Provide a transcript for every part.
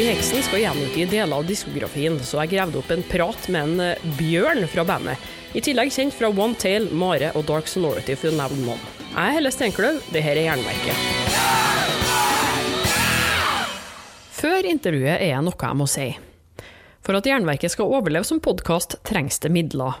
Heksen skal gjenutgi deler av diskografien, så jeg gravde opp en prat med en eh, Bjørn fra bandet. I tillegg kjent fra One Tail, Mare og Dark Sonority, for å nevne noen. Jeg er Helle Steinkløv, det her er Jernverket. Før intervjuet er det noe jeg må si. For at Jernverket skal overleve som podkast, trengs det midler.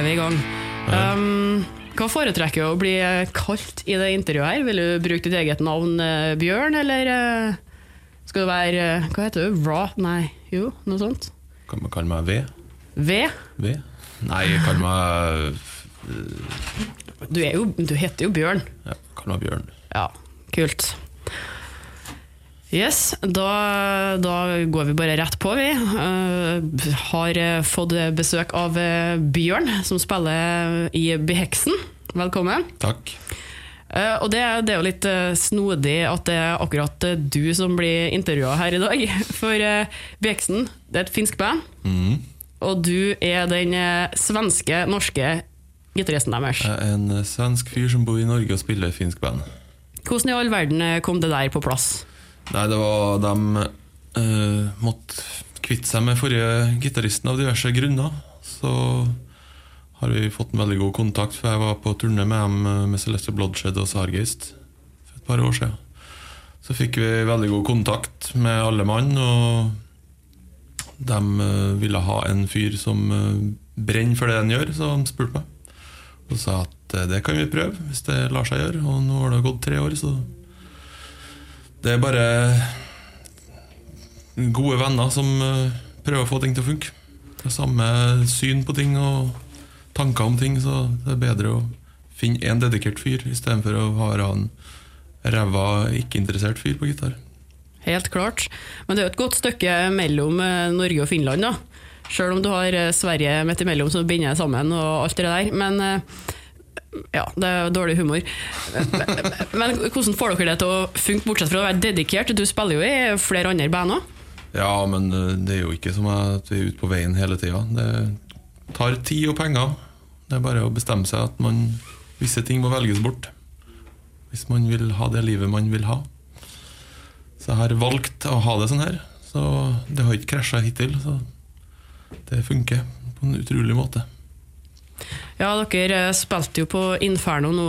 Er vi i gang. Um, hva foretrekker du å bli kalt i det intervjuet her? Vil du bruke ditt eget navn, uh, Bjørn, eller uh, skal du være uh, Hva heter du? Raw? Nei, jo, noe sånt? Kan man kalle meg V? V? v? Nei, kall meg du, jo, du, heter jo Bjørn. Ja, kall meg Bjørn. Ja, kult. Yes, da, da, går vi bare rett på, vi. Uh, har fått besøk av eh, Bjørn, som spiller i Beheksen. Velkommen. Takk. Uh, og det, det, er jo litt uh, snodig at det er akkurat du som blir intervjua her i dag. For Beheksen det er et finsk band, mm. og du er den svenske, norske gitaristen deres. Jeg er en svensk fyr som bor i Norge og spiller finsk band. Hvordan i all verden kom det der på plass? Nei, det var De uh, måtte kvitte seg med forrige gitaristen av diverse grunner. Så har vi fått en veldig god kontakt, for jeg var på turné med dem eh, med Celeste Bloodshed og Sargeist for et par år siden. Så fikk vi veldig god kontakt med alle mann, og de uh, ville ha en fyr som brenner for det han gjør, så de spurte meg. Og sa at det kan vi prøve, hvis det lar seg gjøre. Og nå har det gått tre år, så det er bare gode venner som eh, prøver å få ting til å funke. Det er samme syn på ting og tanker om ting, så det er bedre å finne én dedikert fyr istedenfor å ha en ræva, ikke-interessert fyr på gitar. Helt klart. Men det er jo et godt stykke mellom eh, Norge og Finland, da. Sjøl om du har eh, Sverige midt imellom som binder sammen og alt det der. Men ja, det er dårlig humor. Men hvordan får dere det til å funke, bortsett fra å være dedikert? Du spiller jo i flere andre band òg? Ja, men eh, det er jo ikke som at vi er ute på veien hele tida. Det tar tid og penger. Det er bare å bestemme seg at man, visse ting må velges bort. Hvis man vil ha det livet man vil ha. Så jeg har valgt å ha det sånn her. Så det har ikke krasja hittil. Så det funker på en utrolig måte. Ja, dere eh, spilte jo på Inferno nå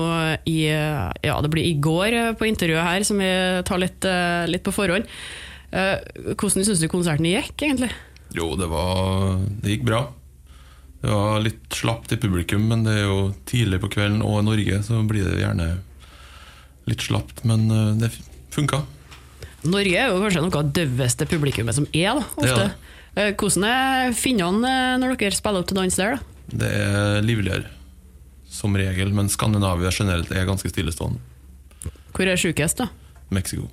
i Ja, det blir i går eh, på intervjuet her, som vi tar litt, eh, litt på forhånd. Hvordan syns du konserten gikk, egentlig? Jo, det var Det gikk bra. Det var litt slapt i publikum, men det er jo tidlig på kvelden, og i Norge så blir det gjerne litt slapt. Men det funka. Norge er jo kanskje noe av det døveste publikummet som er, da, ofte. Er Hvordan er finnene når dere spiller opp til dans der? da? Det er livligere, som regel, men Skandinavia generelt er ganske stillestående. Hvor er sjukest, da? Mexico.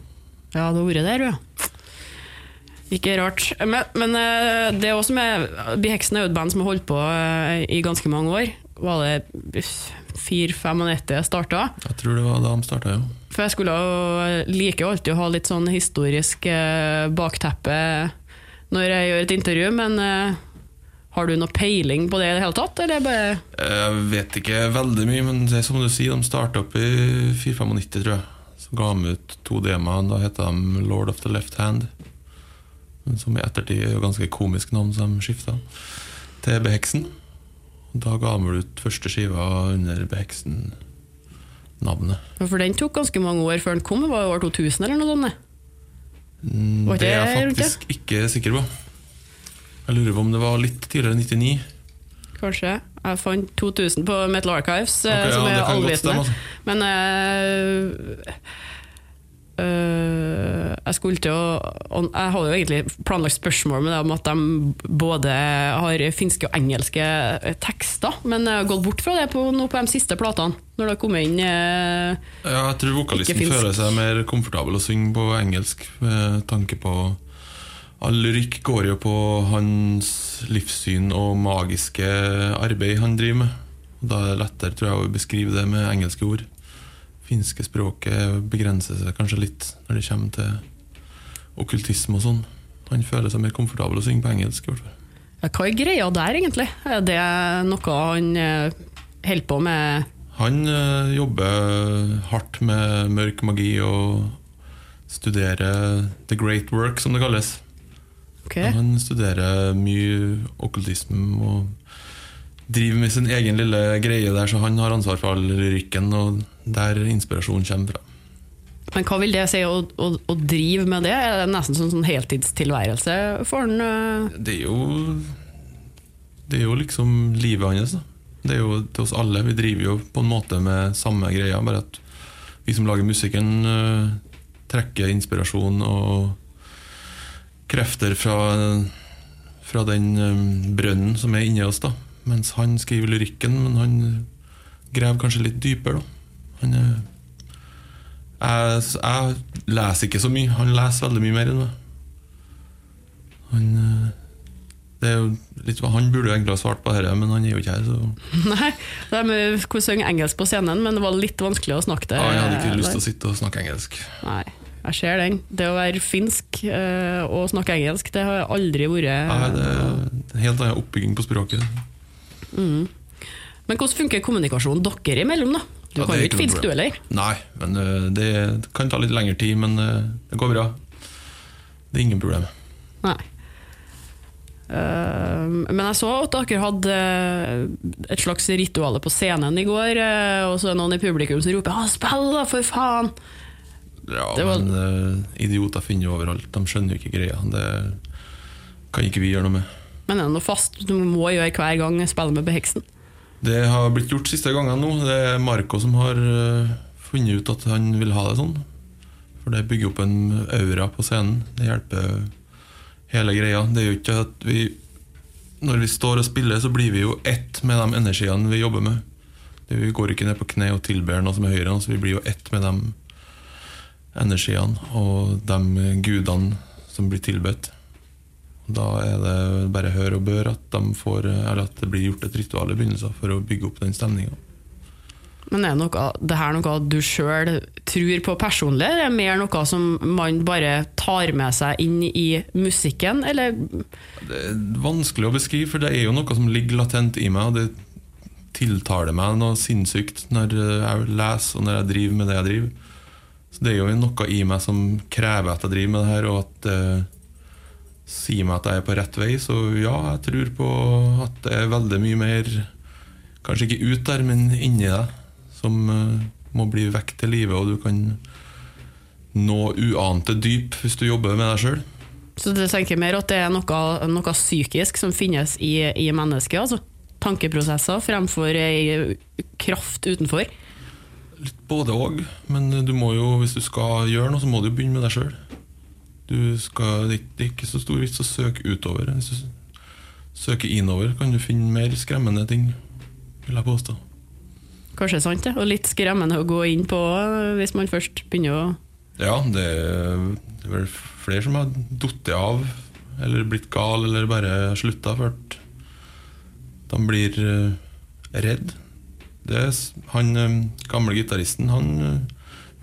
Ja, du har vært der, ja. Ikke rart. Men, men eh, det er også med Beheksen er jo et band som har holdt på eh, i ganske mange år. Var det fire-fem og etter jeg starta? Jeg tror det var da de starta, ja. For jeg skulle like alltid å ha litt sånn historisk eh, bakteppe når jeg gjør et intervju, men har du noe peiling på det i det hele tatt? Eller bare jeg vet ikke veldig mye, men det er som du sier, de starta opp i 495, tror jeg. Så ga de ut to demoer. Da heter de Lord of the Left Hand. Som i ettertid er jo ganske komisk navn som de skifta til Beheksen. Da ga de ut første skiva under Beheksen-navnet. For den tok ganske mange år før den kom? Det var år 2000 eller noe sånt? Mm, det er jeg faktisk ikke sikker på. Jeg lurer på om det var litt tidligere 99. Kanskje. Jeg fant 2000 på Metal Archives, eh, okay, som ja, er allvitende. Altså. Men uh, uh, jeg skulle til å Jeg hadde jo egentlig planlagt spørsmål med det om at de både har finske og engelske tekster, men jeg har gått bort fra det på, nå på de siste platene. når det har kommet inn eh, Ja, jeg tror vokalisten føler seg mer komfortabel å synge på engelsk, med tanke på All rykk går jo på hans livssyn og magiske arbeid han driver med. Da er det lettere tror jeg, å beskrive det med engelske ord. Finske språket begrenser seg kanskje litt når det kommer til okkultisme og sånn. Han føler seg mer komfortabel å synge på engelsk. i hvert fall. Hva er greia der, egentlig? Er det noe han eh, holder på med Han eh, jobber hardt med mørk magi og studerer the great work, som det kalles. Ok, Han studerer mye okkultisme og driver med sin egen lille greie der, så han har ansvar for all lyrikken og der inspirasjonen kommer fra. Men hva vil det si å, å, å drive med det? Er det nesten sånn, sånn heltidstilværelse for han? eh? Det er jo Det er jo liksom livet hans. Det er jo til oss alle. Vi driver jo på en måte med samme greia, bare at vi som lager musikken, eh, trekker inspirasjon og krefter fra, fra den eh, brønnen som er inni oss. da. Mens han skriver lyrikken, men han graver kanskje litt dypere. da. Han er jeg, jeg leser ikke så mye. Han leser veldig mye mer enn meg. Han eh, Det er jo litt Han burde jo egentlig ha svart på dette, men han er jo ikke her, så Nei, det er med å synge engelsk på scenen, men det var litt vanskelig å snakke det. ja, Jeg hadde ikke lyst til å sitte og snakke engelsk. Nei, jeg ser den. Det å være finsk eh, og snakke engelsk, det har aldri vært Nei, det er en helt annen oppbygging på språket. Men hvordan funker kommunikasjonen dere imellom, da? Du Ja, kan jo ikke finsk, du heller? Nei, men eh, det, kan ta litt lengre tid, men eh, det går bra. Det er ingen problem. Nei. Uh, men jeg så at dere hadde et slags rituale på scenen i går, og så er det noen i publikum som roper spill da, for faen!' Ja, var- men uh, idioter finner jo overalt. De skjønner jo ikke greia. Det kan ikke vi gjøre noe med. Men er det noe fast du må gjøre hver gang spille med Beheksen? Det har blitt gjort siste gangene nå. Det er Marco som har uh, funnet ut at han vil ha det sånn. For det bygger opp en aura på scenen. Det hjelper hele greia. Det er jo ikke at vi Når vi står og spiller, så blir vi jo ett med de energiene vi jobber med. Vi går ikke ned på kne og tilber noe som er høyere enn oss. Vi blir jo ett med de energiene og de gudene som blir tilbedt. Da er det bare hør og bør at, de får, eller at det blir gjort et ritual i begynnelsen for å bygge opp den stemninga. Men er noe, det her noe du sjøl tror på personlig, eller er det mer noe som man bare tar med seg inn i musikken, eller Det er vanskelig å beskrive, for det er jo noe som ligger latent i meg. Og det tiltaler meg noe sinnssykt når jeg leser og når jeg driver med det jeg driver. Så det er jo noe i meg som krever at jeg driver med det her, og at det sier meg at jeg er på rett vei. Så ja, jeg tror på at det er veldig mye mer Kanskje ikke ut der, men inni deg, som eh, må bli vekk til live, og du kan nå uante dyp hvis du jobber med deg sjøl. Så du tenker mer at det er noe, noe psykisk som finnes i, i mennesket, altså? Tankeprosesser fremfor ei kraft utenfor? Litt både òg, men du må jo, hvis du skal gjøre noe, så må du begynne med deg sjøl. Det er ikke så stor vits å søke utover. Hvis du søker innover, kan du finne mer skremmende ting, vil jeg påstå. Kanskje sant, det. Og litt skremmende å gå inn på hvis man først begynner å Ja, det er, det er vel flere som har falt av, eller blitt gal, eller bare slutta for at de blir eh, redd. Det han eh, gamle gitaristen han eh,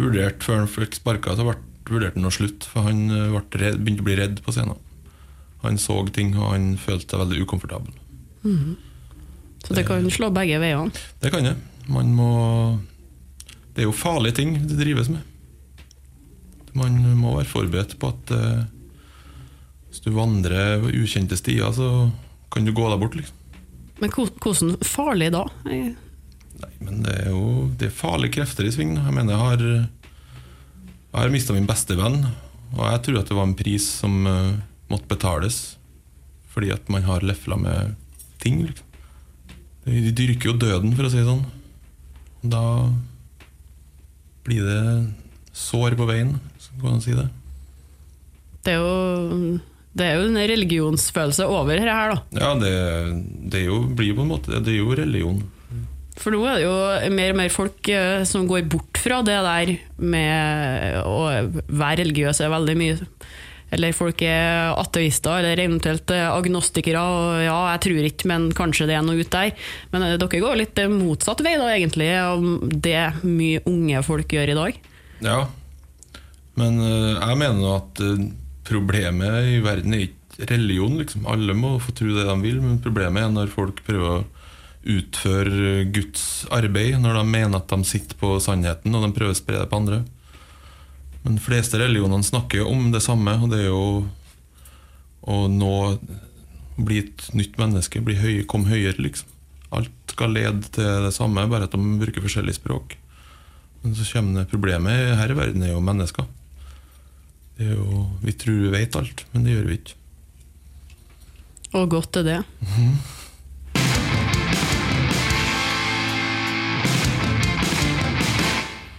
vurderte før han fikk sparka, så ble, vurderte han å slutte, for han eh, ble redd, begynte å bli redd på scenen. Han så ting, og han følte seg veldig ukomfortabel. Så det kan slå begge veiene. Det kan det. Man må Det er jo farlige ting det drives med. Man må være forberedt på at eh, hvis du vandrer ukjente stier, så kan du gå deg bort, liksom. Men hvordan farlig da? Jeg- Nei, men det er jo det er farlige krefter i sving. Jeg mener, jeg har, jeg har mista min beste venn, og jeg tror at det var en pris som uh, måtte betales fordi at man har lefla med ting. Liksom. De dyrker jo døden, for å si det sånn. Da blir det sår på veien, skal kan man si det. Det er jo det er jo en religionsfølelse over her, da. Ja, det, det jo, blir på en måte Det er jo religion. For nå er det jo mer og mer folk eh, som går bort fra det der med å være religiøs er veldig mye Eller folk er ateister, eller eventuelt eh, agnostikere. Og ja, jeg tror ikke, men kanskje det er noe ute der. Men eh, dere går litt motsatt vei, da, egentlig, av det mye unge folk gjør i dag. Ja, men jeg mener at problemet i verden er ikke religion. Liksom. Alle må få tro det de vil, men problemet er når folk prøver å utføre Guds arbeid, når de mener at de sitter på sannheten, og de prøver å spre det på andre. Men de fleste religionene snakker jo om det samme, og det er jo å nå bli et nytt menneske, bli høy, komme høyere, liksom. Alt skal lede til det samme, bare at de bruker forskjellig språk. Men så kommer det problemet her i verden er jo mennesker. Det er jo, vi tror vi vet alt, men det gjør vi ikke. Og godt er det.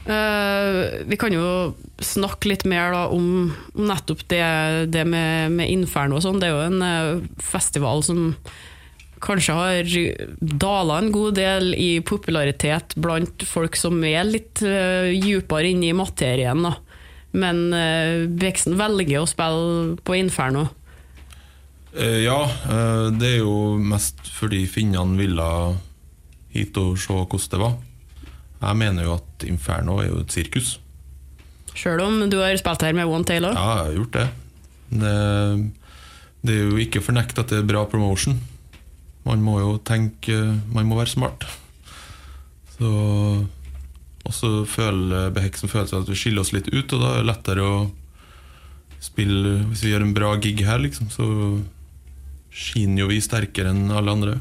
Eh, vi kan jo snakke litt mer da, om nettopp det, det med, med Inferno og sånn. Det er jo en uh, festival som kanskje har dala en god del i popularitet blant folk som er litt uh, djupere inne i materien. Da. Men uh, Veksten velger å spille på Inferno. Ja, det er jo mest fordi finnene ville hit og se hvordan det var. Jeg mener jo at Inferno er jo et sirkus. Sjøl om du har spilt her med One Tail òg. Ja, jeg har gjort det. det. Det er jo ikke fornekt at det er bra promotion. Man må jo tenke Man må være smart. Så Og så føler Beheksen føler seg at vi skiller oss litt ut, og da er det lettere å spille Hvis vi gjør en bra gig her, liksom, så skinner jo vi sterkere enn alle andre.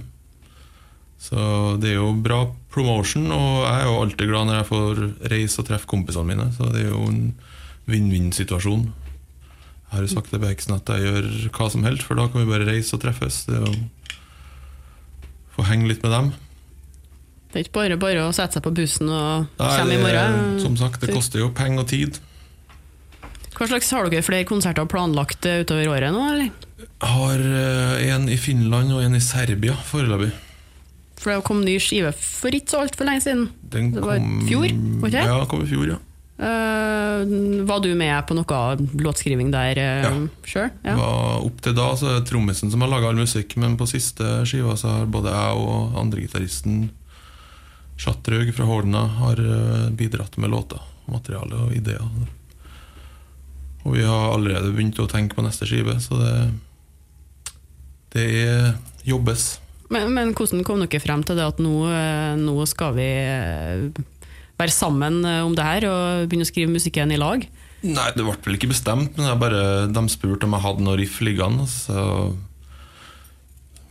Så det er jo bra promotion, og jeg er jo alltid glad når jeg får reise og treffe kompisene mine. Så det er jo en vinn-vinn-situasjon. Jeg har jo sagt til Beksen at jeg gjør hva som helst, for da kan vi bare reise og treffes. Det er jo Få henge litt med dem. Det er ikke bare bare å sette seg på bussen og komme i morgen. Som sagt, det koster jo penger og tid. Hva slags Har dere flere konserter planlagt eh, utover året nå, eller? Har én en i Finland og en i Serbia foreløpig. For det kom ny skive for ikke så altfor lenge siden. Den Det var kom fjor, var det? Ja, kom i fjor, ja. Uh, var du med på noe låtskriving der uh, Ja. sjøl? Ja. Var Opp til da så er det trommisen som har laga all musikk, men på siste skiva så har både jeg og andregitaristen Shattraug fra Holna har eh, bidratt med låter, materiale og ideer. Og vi har allerede begynt å tenke på neste skive, så det Det jobbes. Men, men hvordan kom dere frem til det at nå, eh, nå skal vi eh, være sammen eh, om det her og begynne å skrive musikken i lag? Nei, det ble vel ikke bestemt, men jeg bare, de spurte om jeg hadde noe riff liggende. Så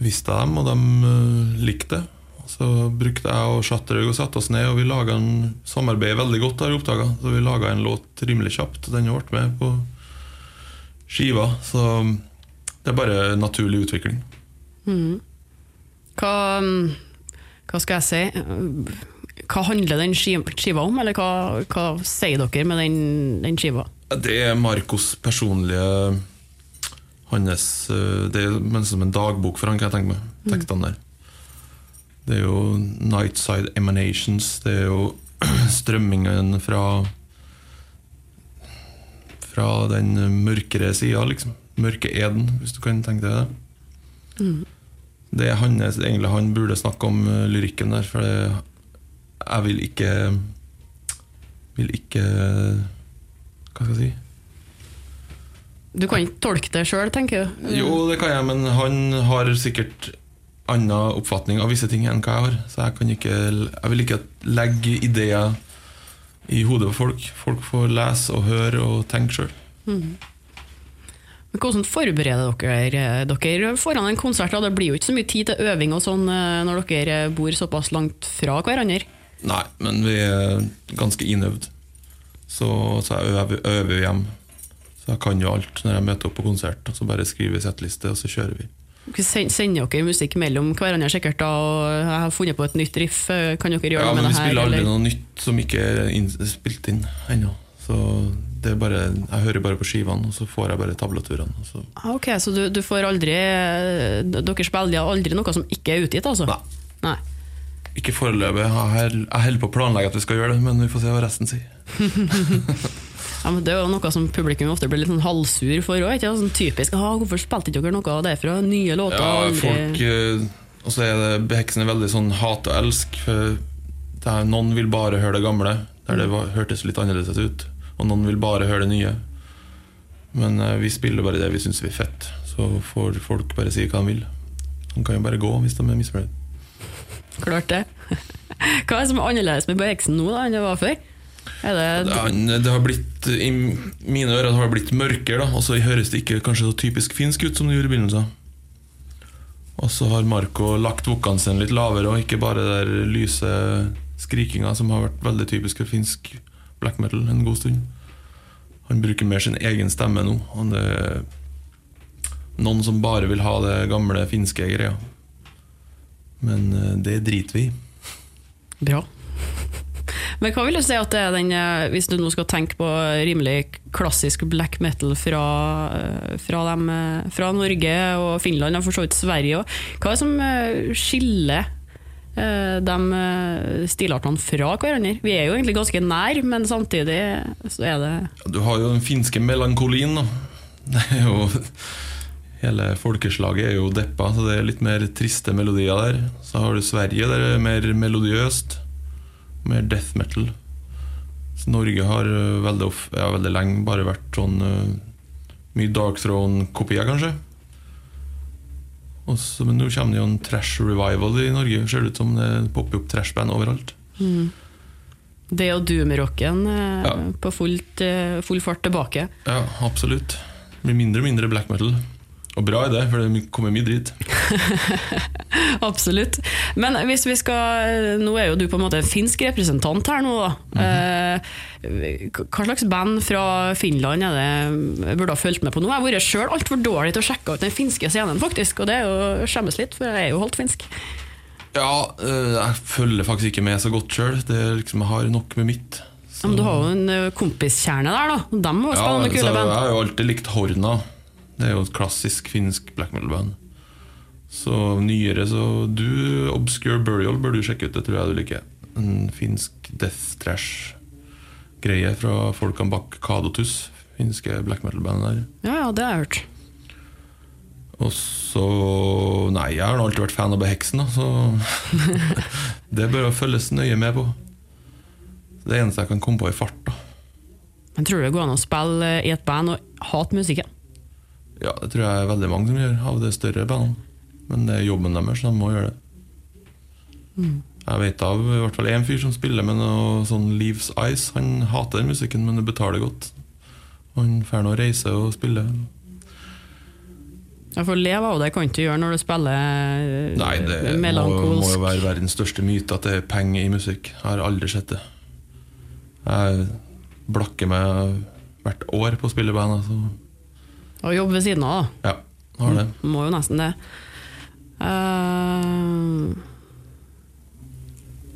visste jeg dem, og de likte det. Så brukte jeg og Shatterhaug og satte oss ned, og vi laga en samarbeid veldig godt. har jeg oppdaget. Så vi laga en låt rimelig kjapt, og den ble med på skiva. Så det er bare naturlig utvikling. Mm, hva skal jeg si? Hva handler den skiva om, eller hva, hva sier dere med den, den skiva? Det er Marcos personlige Hans eh, Det er som en dagbok for han, kan jeg tenke meg. Tekstene der. Det er jo Nightside Emanations. Det er jo strømmingen fra Fra den mørkere sida, liksom. Mørke eden, hvis du kan tenke deg det. Det er hans, egentlig han burde snakke om eh, lyrikken der, for det, jeg vil ikke Vil ikke Hva skal jeg si? Du kan ikke tolke det sjøl, tenker du? Jo, det kan jeg, men han har sikkert annen oppfatning av visse ting enn hva jeg har. Så jeg kan ikke Jeg vil ikke legge ideer i hodet på folk. Folk får lese og høre og tenke sjøl. Men Hvordan forbereder dere dere foran en konsert? da? Det blir jo ikke så mye tid til øving og sånn eh, når dere bor såpass langt fra hverandre. Nei, men vi er ganske innøvd. Så, så jeg øver, øver hjem. Så jeg kan jo alt når jeg møter opp på konsert. Så bare skriver vi settliste, og så kjører vi. Sender dere musikk mellom hverandre sikkert da, og jeg har funnet på et nytt riff. eh, Kan dere gjøre Ja, noe men med vi det her? spiller aldri noe nytt som ikke er spilt inn ennå. Så bare, jeg hører bare på skivene, og så får jeg bare tablaturene. så- Ah, Ok, Så du, du får aldri eh, Dere spiller aldri noe som ikke er utgitt, altså? Nei. Nei. Ikke foreløpig. Jeg holder på å planlegge at vi skal gjøre det, men vi får se hva resten sier. Ja, men det er jo noe som publikum ofte blir litt sånn halvsur for òg. Sånn typisk ah, 'Hvorfor spilte ikke dere noe av det fra nye låter?' Ja, aldri- folk eh, Og så er det Beheksen er veldig sånn hat og elsk. For er, noen vil bare høre det gamle, der det var, hørtes litt annerledes ut. Og noen vil bare høre det nye. Men eh, vi spiller bare det vi syns er fett. Så får folk bare si hva de vil. De kan jo bare gå hvis de er misfornøyd. Klart det. Hva er det som er annerledes med Beheksen nå da enn det var før? Det, Det, det har blitt, I mine ører har det blitt mørkere. Og så høres det ikke kanskje så typisk finsk ut som det gjorde i begynnelsen. Og så har Marco lagt vokalene sine litt lavere, og ikke bare der lyse skrikinga som har vært veldig typisk for finsk black metal en god stund. Han bruker mer sin egen stemme nå. Han er noen som bare vil ha det gamle finske greia. Men eh, det driter vi i. Bra. Men hva vil du si at det er den eh, Hvis du nå skal tenke på rimelig klassisk black metal fra, eh, fra, dem, fra Norge og Finland, og for så vidt Sverige òg, hva er det som skiller de stiller stilartene fra hverandre? Vi er jo egentlig ganske nær, men samtidig så er det Du har jo den finske melankolien, da. Det er jo Hele folkeslaget er jo deppa, så det er litt mer triste melodier der. Så har du Sverige, der det er mer melodiøst. Mer death metal. Så Norge har øh, veldig, ja, veldig lenge bare vært sånn Mye Dark Throne-kopier, kanskje. Og så- men nå kommer det jo en trash revival i Norge. Ser det ut som det popper opp trashband overalt. det og doom-rocken eh, Ja. på fullt, eh, full fart tilbake. Ja, absolutt. Det blir mindre og mindre black metal. Og bra er det, for det kommer mye drit. Absolutt. Men hvis vi skal Nå er jo du på en måte en finsk representant her nå, da. Eh, Hva slags band fra Finland er det jeg burde ha fulgt med på nå? Jeg har vært sjøl altfor dårlig til å sjekke ut den finske scenen, faktisk. Og det er jo skjemmes litt, for jeg er jo halvt finsk. Ja, øh, jeg følger faktisk ikke med så godt sjøl. Liksom, jeg har nok med mitt. Så. Men du har jo en eh, kompiskjerne der, da. De må jo Ja, spille noen så kule jeg har jo alltid likt Horna. Det er jo et klassisk finsk black metal-band. Så nyere så Du, Obscure Burial, bør du sjekke ut. Det tror jeg du liker. En finsk death trash-greie fra folkene bak Kadotus. Finske black metal-bandet der. Ja, ja, det har jeg hørt. Og så Nei, jeg har alltid vært fan av Beheksen, da, så Det bør følges nøye med på. Det eneste jeg kan komme på i fart, da. Men tror du det går an å spille i et band og hate musikken? Ja, det tror jeg er veldig mange som gjør, av de større bandene. Men det er jobben deres, så de må gjøre det. Jeg vet av i hvert fall én fyr som spiller med noe sånn Leaves Ice. Han hater den musikken, men det betaler godt. Han får nå reise og spille. Ja, For leve av det kan du ikke gjøre når du spiller eh, Nei, det må, må jo være verdens største myte at det er penger i musikk. Jeg har aldri sett det. Jeg blakker meg hvert år på å spille band. Altså. Og jobbe ved siden av, da. Ja, har det. Må jo nesten det. Uh,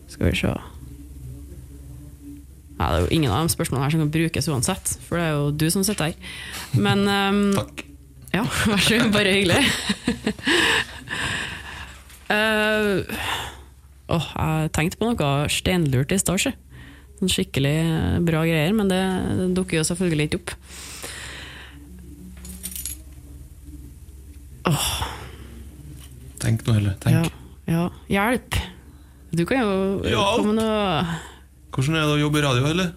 skal vi se ja, Det er jo ingen av de spørsmålene her som kan brukes uansett, for det er jo du som sitter her. Men um, Takk. Ja, vær så god. Bare hyggelig. uh, åh, jeg tenkte på noe steinlurt i stad. Sånn skikkelig bra greier, men det, det dukker jo selvfølgelig ikke opp. Tenk nå heller. Tenk. Ja, ja. Hjelp! Du kan jo Hjelp! komme noe Hvordan er det å jobbe i radio, eller?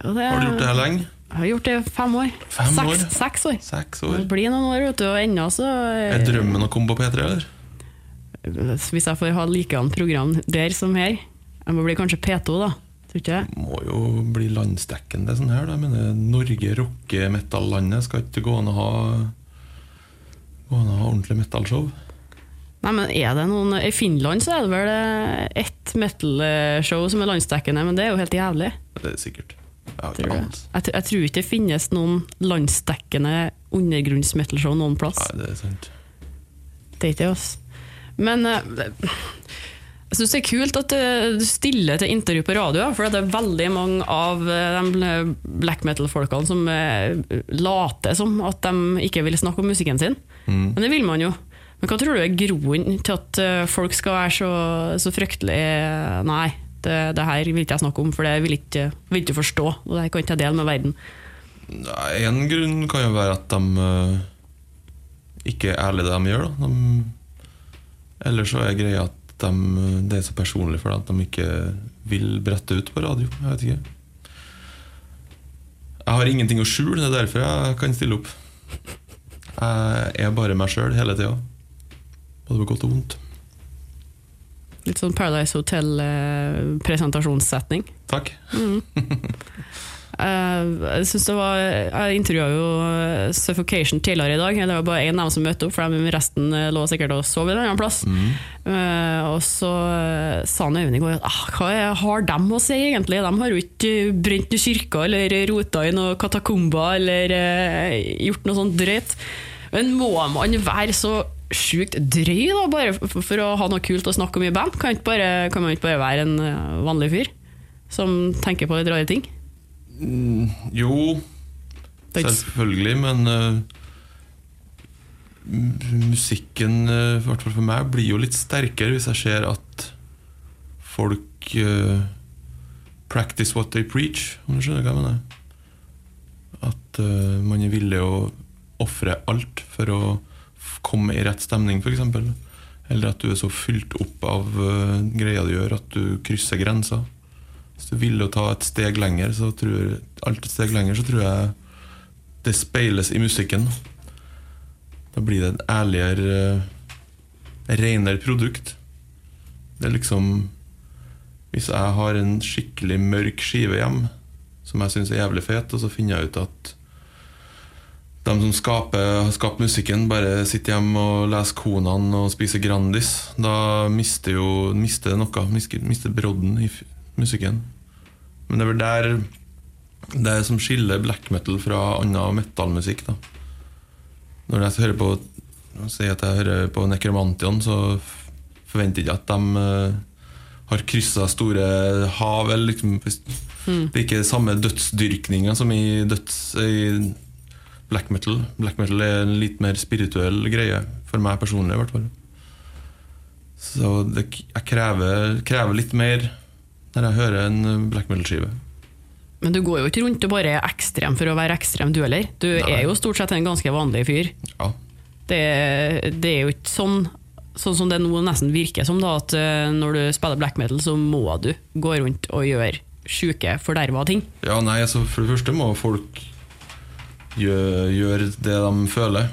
ja, det, Har du gjort det her lenge? Jeg har gjort det i fem år. Fem seks, år? Seks år. Seks Det blir noen år, vet du, og ennå så Er drømmen å komme på P3, eller? Hvis jeg får ha likedan program der som her Jeg må bli kanskje P2, da. Tror ikke jeg. Må jo bli landsdekkende sånn her, da. Jeg mener, Norge rocker metal-landet. Skal ikke gå an å ha Gå an å ha ordentlig metal-show. Nei, men er det noen I Finland så er det vel eh, ett metal-show som er landsdekkende, men det er jo helt jævlig. Det er sikkert. Jeg har Tror ikke anelse. Jeg, jeg tror ikke det finnes noen landsdekkende undergrunns-metal-show noen plass. Nei, det er sant. Det er ikke det, altså. Men eh, jeg syns det er kult at eh, du stiller til intervju på radio, for det er veldig mange av de black metal-folkene som later som at de ikke vil snakke om musikken sin. Mm. Men det vil man jo. Men hva tror du er groen til at eh, folk skal være så, så fryktelig Nei, det, det her vil ikke jeg snakke om, for det vil ikke, vil ikke forstå. Og det her kan ikke jeg dele med verden. En grunn kan jo være at de eh, ikke er ærlige det de gjør. Da. De, eller så er greia at de, det er så personlig for dem at de ikke vil brette ut på radio. Jeg vet ikke. Jeg har ingenting å skjule, det er derfor jeg kan stille opp. Jeg er bare meg sjøl hele tida. Både på godt og vondt. Litt sånn Paradise Hotel-presentasjonssetning. Takk. Eh, jeg synes det var Jeg intervjua jo eh, Suffocation tidligere i dag. Det var bare én av dem som møtte opp, for de resten eh, lå sikkert og sov en annen plass. Eh, og så eh, sa han Øyvind i går at ah, hva har de å si, egentlig? De har jo ikke brent kirker eller rota i noen katakomber eller eh, gjort noe sånt drøyt. Men må man være så sjukt drøy da, bare for, for å ha noe kult å snakke om i band? Kan, ikke bare, kan man ikke bare være en eh, vanlig fyr som tenker på litt rare ting? Jo, er ikke- selvfølgelig, men uh, musikken, eh, i hvert fall for meg, blir jo litt sterkere hvis jeg ser at folk uh, practice what they preach, om du skjønner hva jeg mener. At uh, man er villig å ofre alt for å komme i rett stemning, f.eks. Eller at du er så fylt opp av uh, greia du gjør, at du krysser grenser. Hvis du vil ta et steg lenger, så tror jeg, alt et steg lenger, så tror jeg det speiles i musikken. Da blir det et ærligere, uh, renere produkt. Det er liksom Hvis jeg har en skikkelig mørk skive hjem, som jeg syns er jævlig fet, og så finner jeg ut at de som skaper, skapt musikken, bare sitter hjemme og leser Konan og spiser Grandis. Da mister jo mister noe. Mister, mister brodden i musikken. Men det er vel der det er som skiller black metal fra annen metallmusikk. da. Når jeg hører på sier at jeg hører på Necromantion, så forventer jeg ikke at de uh, har kryssa store hav. Eller liksom, hvis- Det er ikke samme dødsdyrkninga som i, døds, i black metal. Black metal er en litt mer spirituell greie, for meg personlig i hvert fall. Så det, jeg krever, krever litt mer når jeg hører en black metal-skive. Men du går jo ikke rundt og bare er ekstrem for å være ekstrem, du heller. Du Nei. er jo stort sett en ganske vanlig fyr. Ja. Det, det er jo ikke sånn, sånn som det nå nesten virker som, da, at eh, når du spiller black metal, så må du gå rundt og gjøre sjuke, forderva ting. Ja, nei, altså For det første må folk gjøre, gjør det de føler.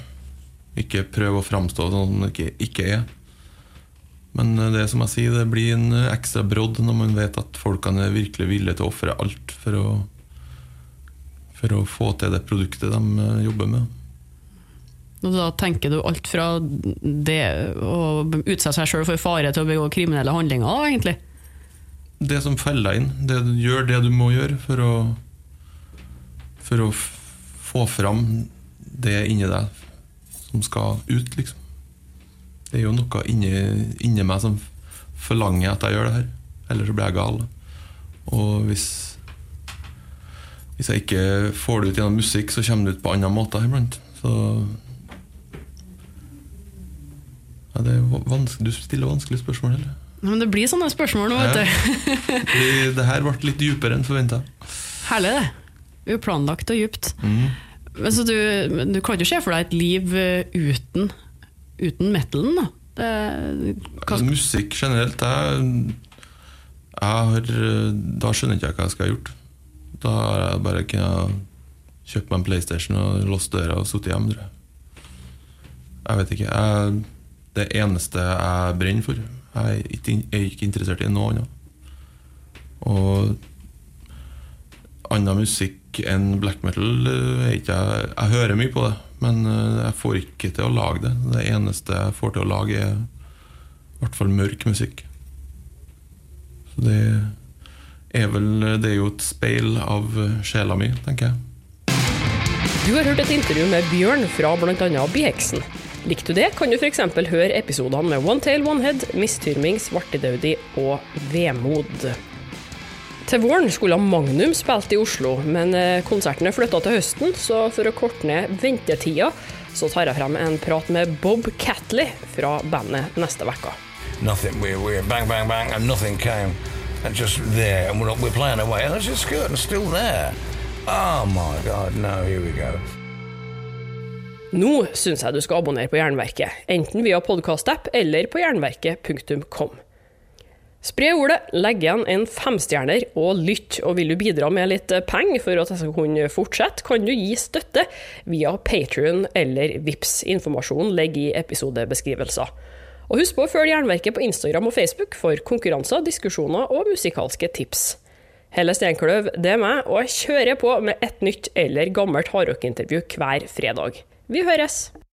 Ikke prøve å framstå som de ikke, ikke er. Men eh, det som jeg sier, det blir en eh, ekstra brodd når man vet at folkene er virkelig villige til å ofre alt for å, for å få til det produktet de eh, jobber med. Og da tenker du alt fra det å utsette seg sjøl for fare til å begå kriminelle handlinger, da, egentlig. Det som feller deg inn. Det, gjør det du må gjøre for å For å få fram det inni deg som skal ut, liksom. Det er jo noe inni, inni meg som forlanger at jeg gjør det her. Eller så blir jeg gal. Og hvis Hvis jeg ikke får det ut gjennom musikk, så kommer det ut på andre måter iblant. Så ja, det er vanskelig, Du stiller vanskelige spørsmål. Eller? Men det blir sånne spørsmål nå, vet du. Det her ble litt dypere enn forventa. Herlig, det. Uplanlagt og djupt. Men så du, du kan jo se for deg et liv eh, uten, uten metalen, da. Det, hva, Altså, musikk generelt jeg, jeg har, Da skjønner jeg ikke hva jeg skal ha gjort. Da har jeg bare kunnet kjøpt meg en PlayStation og låst døra og sittet hjemme. tror Jeg. jeg vet ikke. Jeg, det eneste jeg brenner for Jeg er ikke, jeg er ikke interessert i noe annet. Og annen musikk enn black metal eh, ikke jeg Jeg hører mye på det, men eh, jeg får ikke til å lage det. Det eneste jeg får til å lage, er i hvert fall mørk musikk. Så det er vel Det er jo et speil av eh, sjela mi, tenker jeg. Du har hørt et intervju med Bjørn fra bl.a. Biheksen. Likte du det, kan du f.eks. høre episodene med One Tail One Head, Mistyrming, Svartedaudi og Vemod. Til våren skulle Magnum spilt i Oslo, men eh, konserten er flytta til høsten, så for å korte ned ventetida, så tar jeg frem en prat med Bob Catley fra bandet neste uke. nothing. We're, we're bang, bang, bang, and nothing came. And just there, and we're, we're playing away, and it's just good, and still there. Oh my God, no, here we go. Nå syns jeg du skal abonnere på Jernverket, enten via podkastapp eller på jernverket.kom. Spre ordet, legg igjen en femstjerner og lytt. Og vil du bidra med litt penger for at jeg skal kunne fortsette, kan du gi støtte via Patrion eller VIPS. Informasjon ligger i episodebeskrivelser. Og husk på å følge Jernverket på Instagram og Facebook for konkurranser, diskusjoner og musikalske tips. Helle Steinkløv, det er meg, og jeg kjører på med et nytt eller gammelt hardrockintervju hver fredag. Vi høres!